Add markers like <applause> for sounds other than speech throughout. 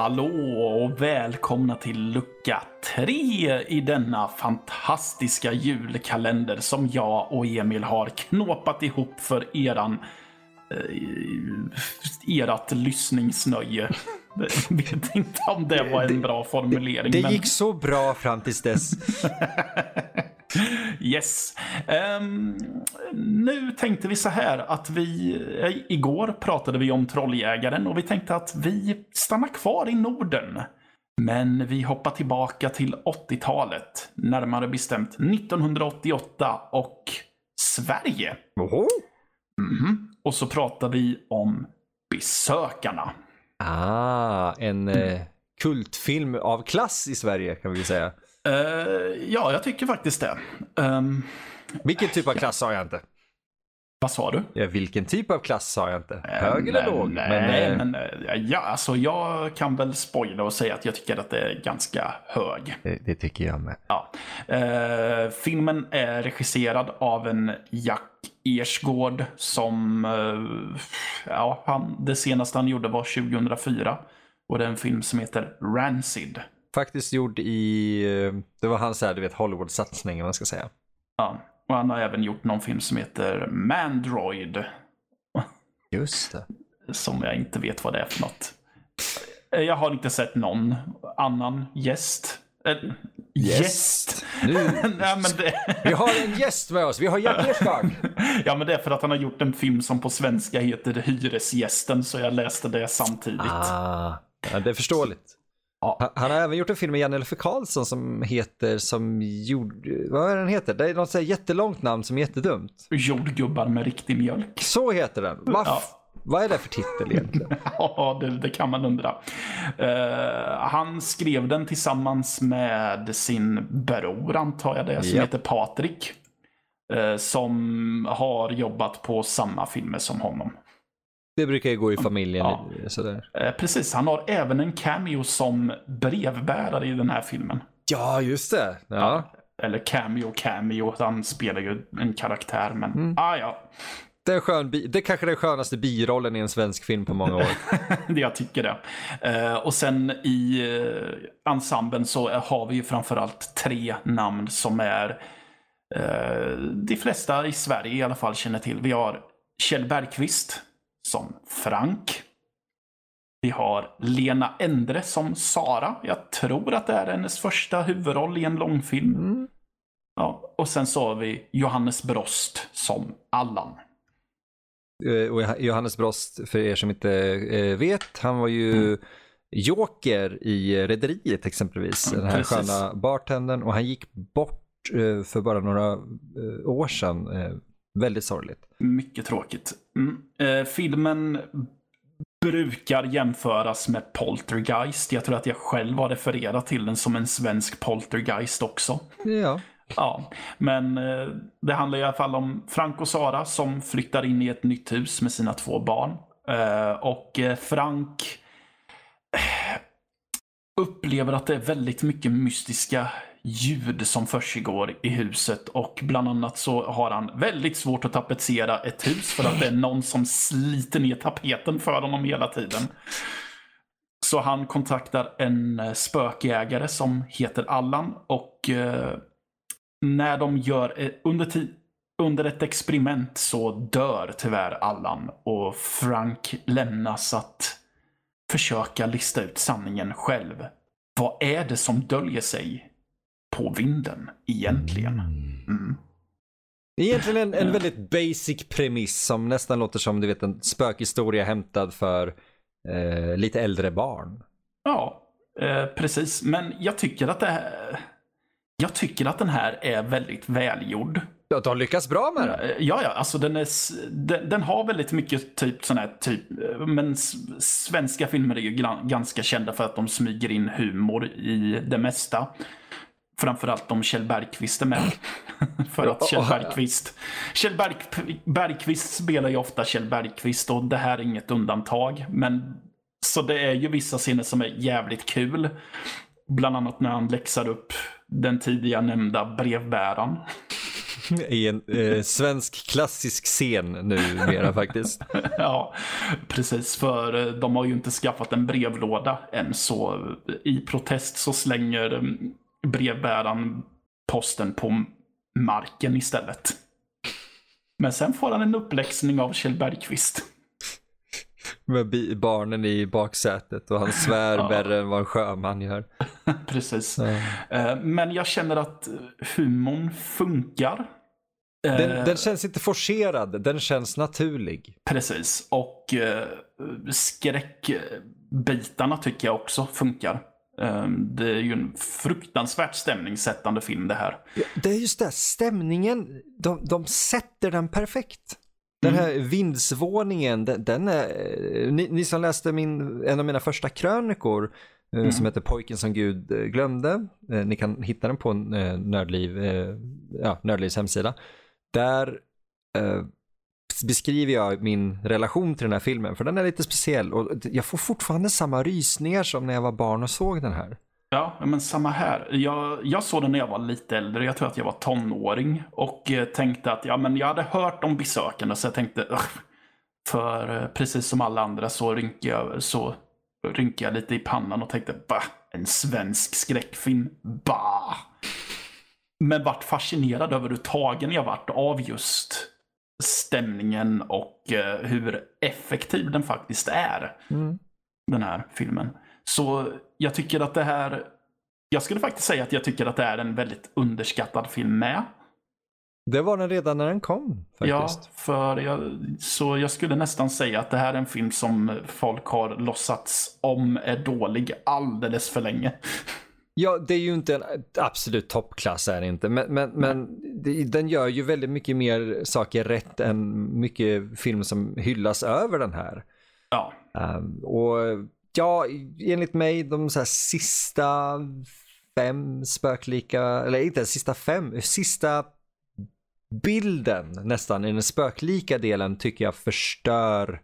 Hallå och välkomna till lucka 3 i denna fantastiska julkalender som jag och Emil har knåpat ihop för eran eh, ert lyssningsnöje. Jag <laughs> vet inte om det var en bra formulering. Det men- gick så bra fram tills dess. <laughs> Yes. Ehm, nu tänkte vi så här att vi, eh, igår pratade vi om Trolljägaren och vi tänkte att vi stannar kvar i Norden. Men vi hoppar tillbaka till 80-talet, närmare bestämt 1988 och Sverige. Oho. Mhm. Och så pratar vi om Besökarna. Ah, en eh, kultfilm av klass i Sverige kan vi säga. Eh, ja, jag tycker faktiskt det. Ehm, Vilken typ av klass sa jag inte? vad sa du? Ja, vilken typ av klass sa jag inte? Hög eller Nej, låg? Nej, eh, men, eh, ja, alltså jag kan väl spoila och säga att jag tycker att det är ganska hög. det, det tycker jag med. Ja. Eh, filmen är regisserad av en Jack Ersgård som, eh, ja, han, det senaste han gjorde var 2004. Och det är en film som heter Rancid. Faktiskt gjord i, eh, det var hans här, du vet, Hollywood-satsning om man ska säga. Ja. Och han har även gjort någon film som heter Mandroid. Just det. som jag inte vet vad det är för något. Eh, Jag har inte sett någon annan gäst. Eh, Gäst? Nu, <laughs> Nej, men det, vi har en gäst med oss, vi har Jack Ersgård. <laughs> ja, men det är för att han har gjort en film som på svenska heter Hyresgästen, så jag läste det samtidigt. Ah, ja, det är förståeligt. Ja. Han- har även gjort en film med Jan-Elfie Karlsson som heter, som gjorde, vad är den heter? Det är något jättelångt namn som är jättedumt. Jordgubbar med riktig mjölk. Så heter den. Vad, Ja. vad är det för titel egentligen? <laughs> Ja, det, det kan man undra. Eh, han skrev den tillsammans med sin bror, antar jag det, som Japp. heter Patrik. eh, som har jobbat på samma filmer som honom. Det brukar ju gå i familjen. Ja. Sådär. Eh, Precis, han har även en cameo som brevbärare i den här filmen. Ja, just det. Ja. Eller cameo, cameo. Han spelar ju en karaktär, men Mm. ah, ja. Det, är skön det är kanske den skönaste birollen i en svensk film på många år. <laughs> jag tycker det. Eh, och sen i eh, ensemblen så har vi ju framförallt tre namn som är eh, de flesta i Sverige i alla fall känner till. Vi har Kjell Bergqvist som Frank. Vi har Lena Endre som Sara. Jag tror att det är hennes första huvudroll i en långfilm. Mm. Ja, och sen så har vi Johannes Brost som Allan. Eh, Och Johannes Brost, för er som inte eh, vet, han var ju Joker i Rederiet exempelvis. Mm, Den här precis. sköna bartendern. Och han gick bort eh, för bara några år sedan. Väldigt sorgligt. Mycket tråkigt. Mm. Eh, filmen brukar jämföras med Poltergeist. Jag tror att jag själv har refererat till den som en svensk Poltergeist också. Ja. Ja, men eh, det handlar i alla fall om Frank och Sara som flyttar in i ett nytt hus med sina två barn. Eh, och eh, Frank eh, upplever att det är väldigt mycket mystiska ljud som försiggår i huset och bland annat så har han väldigt svårt att tapetsera ett hus för att det är någon som sliter ner tapeten för honom hela tiden. Så han kontaktar en eh, spökjägare som heter Allan och eh, när de gör, eh, under, under ett experiment så dör tyvärr Allan och Frank lämnas att försöka lista ut sanningen själv. Vad är det som döljer sig på vinden egentligen? Mm. Egentligen en, en väldigt basic premiss som nästan låter som du vet en spökhistoria hämtad för eh, lite äldre barn. Ja, eh, precis. Men jag tycker att det här, jag tycker att den här är väldigt välgjord. Ja, de lyckas bra med det. Eh, Ja, ja, alltså den, är, den, den har väldigt mycket typ sån här typ, eh, men svenska filmer är ju ganska kända för att de smyger in humor i det mesta. Framförallt om Kjell Bergqvist är med. <laughs> för att Kjell Bergqvist, Kjell Berg, Bergqvist spelar ju ofta Kjell Bergqvist och det här är inget undantag. Men så det är ju vissa scener som är jävligt kul. Bland annat när han läxar upp den tidigare nämnda brevbäraren. I en eh, svensk klassisk scen numera faktiskt. <laughs> ja, precis. För eh, de har ju inte skaffat en brevlåda än. Så eh, i protest så slänger eh, brevbäraren posten på marken istället. Men sen får han en uppläxning av Kjell Bergqvist. Med barnen i baksätet och han svär ja. värre än vad en sjöman gör. <laughs> Precis. Ja. Men jag känner att humorn funkar. Den, den, känns inte forcerad, den känns naturlig. Precis, och eh, skräckbitarna tycker jag också funkar. Um, det är ju en fruktansvärt stämningssättande film det här. Det är just det, stämningen, de, de sätter den perfekt. Den här mm. vindsvåningen, den, den är, eh, ni, ni, som läste min, en av mina första krönikor eh, mm. som heter Pojken som Gud eh, glömde, ni kan hitta den på Nördliv, ja, Nördlivs hemsida. Där beskriver jag min relation till den här filmen, för den är lite speciell och jag får fortfarande samma rysningar som när jag var barn och såg den här. Ja, men samma här. Jag, jag såg den när jag var lite äldre. Jag tror att jag var tonåring. Och eh, tänkte att ja, men jag hade hört om besökarna så jag tänkte Ugh. För eh, precis som alla andra så rynkade jag, så rynkade jag lite i pannan och tänkte bah, en svensk skräckfilm. Bah! Men vart fascinerad över hur tagen jag vart av just stämningen och eh, hur effektiv den faktiskt är. Mm. Den här filmen. Så jag tycker att det här... Jag skulle faktiskt säga att jag tycker att det är en väldigt underskattad film med. Det var den redan när den kom. Faktiskt. Ja, för jag, så jag skulle nästan säga att det här är en film som folk har låtsats om är dålig alldeles för länge. <laughs> Ja, det är ju inte en absolut toppklass är det inte, men, men, men den gör ju väldigt mycket mer saker rätt än mycket filmer som hyllas över den här. Ja. Um, och ja, enligt mig de så sista fem spöklika, eller inte sista fem, sista bilden nästan i den spöklika delen tycker jag förstör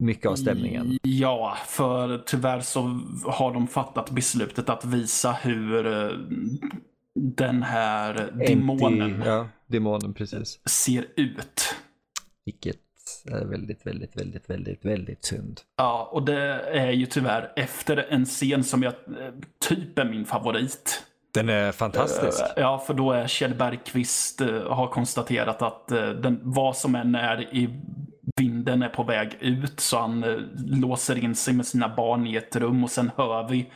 mycket av stämningen. Ja, för tyvärr så har de fattat beslutet att visa hur eh, den här demonen, ja, demonen precis. ser ut. Vilket är väldigt, väldigt, väldigt, väldigt, väldigt synd. Ja, och det är ju tyvärr efter en scen som jag eh, typ är min favorit. Den är fantastisk. Eh, ja, för då är Kjell Bergqvist har konstaterat att den, vad som än är i vinden är på väg ut så han eh, låser in sig med sina barn i ett rum och sen hör vi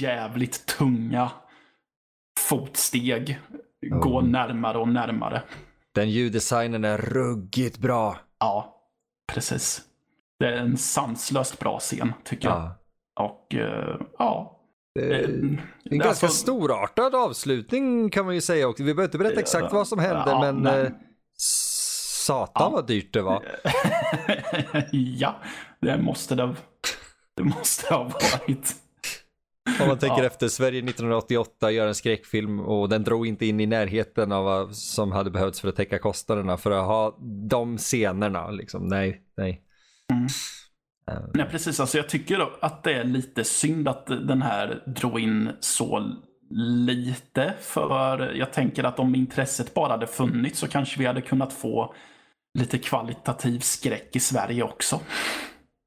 jävligt tunga fotsteg oh. gå närmare och närmare. Den ljuddesignen är ruggigt bra. Ja, precis. Det är en sanslöst bra scen tycker jag. Och uh, ja. Är en ganska alltså, storartad avslutning kan man ju säga också. Vi behöver inte berätta exakt vad som hände ja, men, men... Satan ja. vad dyrt det var. <laughs> ja, det måste det, det måste ha varit. Om man tänker ja. efter, Sverige 1988 gör en skräckfilm och den drog inte in i närheten av vad som hade behövts för att täcka kostnaderna för att ha de scenerna. Liksom. Nej, nej. Mm. Uh. Nej, precis. Alltså, jag tycker att det är lite synd att den här drog in så lite. För jag tänker att om intresset bara hade funnits så kanske vi hade kunnat få lite kvalitativ skräck i Sverige också.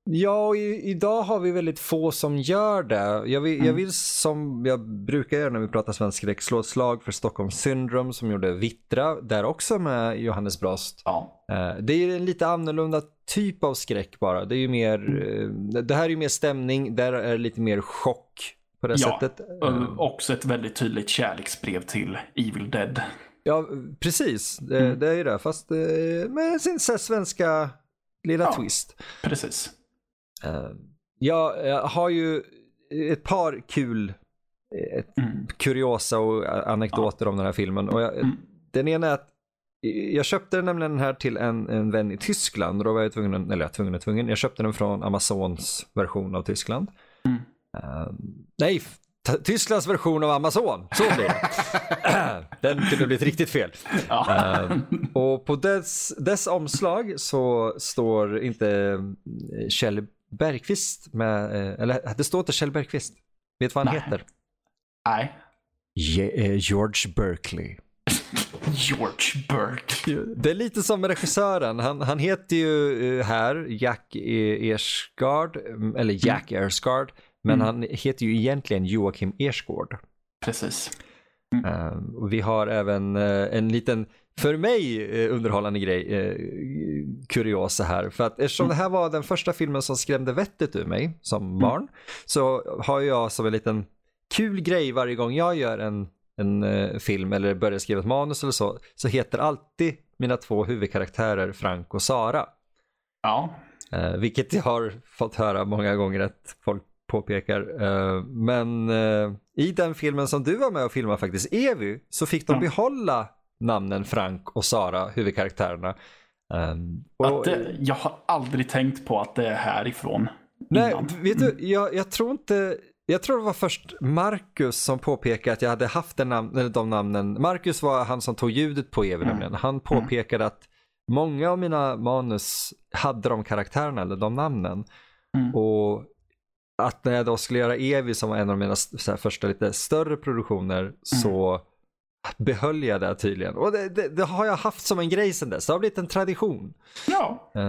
Ja, och i, idag har vi väldigt få som gör det. Jag vill, mm. jag vill som jag brukar göra när vi pratar svensk skräck slå ett slag för Stockholm Syndrome som gjorde Vittra, där också med Johannes Brost. Ja. Eh, det är en lite annorlunda typ av skräck bara. Det är ju mer, mm. Eh, det här är ju mer stämning, där är det lite mer chock på det ja, sättet. Uh, också ett väldigt tydligt kärleksbrev till Evil Dead. Ja, precis. Det, mm. det är ju det. Fast eh, med sin svenska lilla ja, twist. Precis. Uh, jag, jag har ju ett par kul ett mm. kuriosa och anekdoter ja. om den här filmen. Och jag, mm. Den ena är att jag köpte nämligen den här till en, en vän i Tyskland. Då var jag tvungen, eller jag tvungen och tvungen. Jag köpte den från Amazons version av Tyskland. Mm. Uh, nej, Tysklands version av Amazon. Så blir det. <laughs> Den kunde ha blivit riktigt fel. Ja. Uh, och på dess, dess omslag så står inte eh, Kjell Bergqvist med, uh, eller det står inte Kjell Bergqvist. Vet du vad han Nej. heter? Nej. Je, uh, George Berkeley. <laughs> George Burke. Det är lite som med regissören. Han, han heter ju eh, här Jack Ersgard, mm, eller Jack mm. Ersgard, men mm. han heter ju egentligen Joakim Ersgård. Precis. Mm. Vi har även uh, en liten, för mig uh, underhållande grej, kuriosa här. För att eftersom mm. det här var den första filmen som skrämde vettet ur mig som mm. barn, så har jag som en liten kul grej varje gång jag gör en en eh, film eller börjar skriva ett manus eller så, så heter alltid mina två huvudkaraktärer Frank och Sara. Ja. Eh, vilket jag har fått höra många gånger att folk påpekar. Eh, men eh, i den filmen som du var med och filmade faktiskt, Evy, så fick de behålla namnen Frank och Sara, huvudkaraktärerna. Um, och, det, jag har aldrig tänkt på att det är härifrån. Nej, innan. vet du, jag, jag tror inte jag tror det var först Marcus som påpekade att jag hade haft den nam de namnen. Marcus var han som tog ljudet på Evi mm. Han mm. påpekade att många av mina manus hade de karaktärerna eller de namnen. Mm. Och att när jag då skulle göra Evi som var en av mina första lite större produktioner mm. så behöll jag det tydligen. Och det, det, det, har jag haft som en grej sedan dess. Det har blivit en tradition. Ja, uh,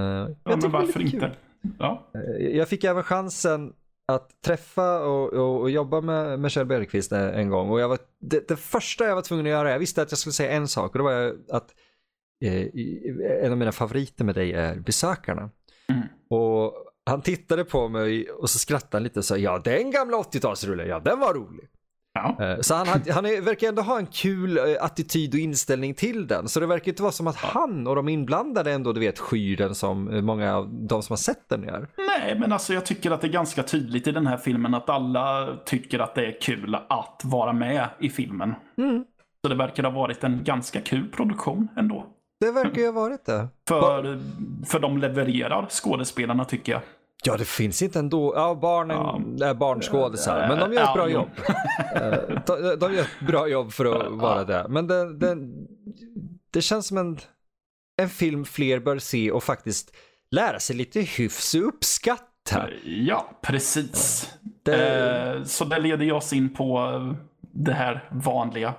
ja men varför inte? Ja. Uh, jag fick även chansen att träffa och, och, och jobba med, med Kjell Bergqvist en gång. Och jag var, det, det, första jag var tvungen att göra, jag visste att jag skulle säga en sak och det var att eh, en av mina favoriter med dig är besökarna. Mm. Och han tittade på mig och så skrattade han lite och sa ja den gamla 80-talsrullen, ja den var rolig. Ja. Eh, så han, han verkar ändå ha en kul eh, attityd och inställning till den. Så det verkar inte vara som att han och de inblandade ändå du vet skyr den som eh, många av de som har sett den gör. Nej, men alltså jag tycker att det är ganska tydligt i den här filmen att alla tycker att det är kul att vara med i filmen. Mm. Så det verkar ha varit en ganska kul produktion ändå. Det verkar ju ha varit det. För, för de levererar skådespelarna tycker jag. Ja, det finns inte ändå. Ja, barnen ja. är barnskådisar, men de gör ett bra jobb. Eh, de, gör ett bra jobb för att vara det. Men det, det, det känns som en, en film fler bör se och faktiskt lära sig lite hyfs och uppskatta. Ja, precis. Det... Eh, så det leder oss in på det här vanliga.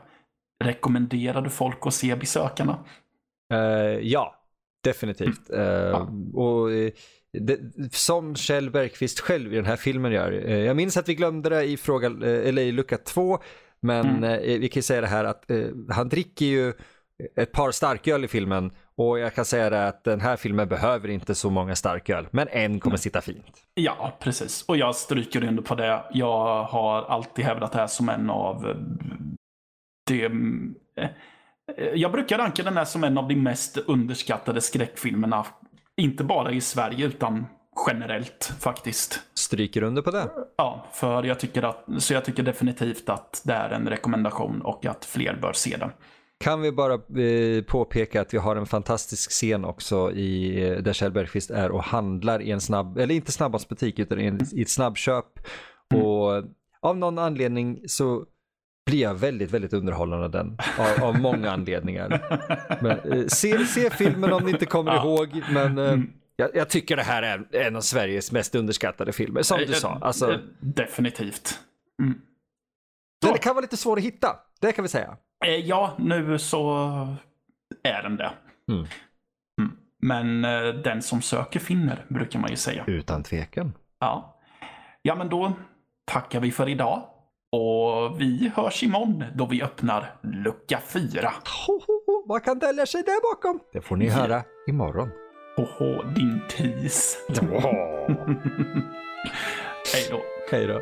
Rekommenderar du folk att se Besökarna? Ja, definitivt. Uh, ja. Och det, som Kjell Bergqvist själv i den här filmen gör. Eh, jag minns att vi glömde det i, fråga, eh, eller i lucka två, men mm. Eh, vi kan säga det här att han dricker ju ett par starköl i filmen och jag kan säga det att den här filmen behöver inte så många starköl, men en kommer sitta fint. Ja, precis. Och jag stryker under på det. Jag har alltid hävdat det här som en av de... Jag brukar ranka den här som en av de mest underskattade skräckfilmerna inte bara i Sverige utan generellt faktiskt. Stryker under på det? Ja, för jag tycker att, så jag tycker definitivt att det är en rekommendation och att fler bör se den. Kan vi bara eh, påpeka att vi har en fantastisk scen också i, eh, där Kjell Bergqvist är och handlar i en snabb, eller inte snabbmatsbutik utan i, i ett snabbköp. Mm. Och av någon anledning så blir jag väldigt, väldigt underhållen av den. Av, av många anledningar. Men, eh, se, se filmen om ni inte kommer ja. ihåg. Men eh, mm. jag, jag, tycker det här är en av Sveriges mest underskattade filmer. Som du eh, sa. Alltså, eh, definitivt. Mm. Den kan vara lite svår att hitta. Det kan vi säga. Eh, ja, nu så är den det. Mm. mm. Men eh, den som söker finner, brukar man ju säga. Utan tvekan. Ja. Ja, men då tackar vi för idag. Och vi hörs imorgon då vi öppnar lucka 4. vad kan dölja sig där bakom? Det får ni höra imorgon. Hoho, din tis. <laughs> Hej då. Hej då.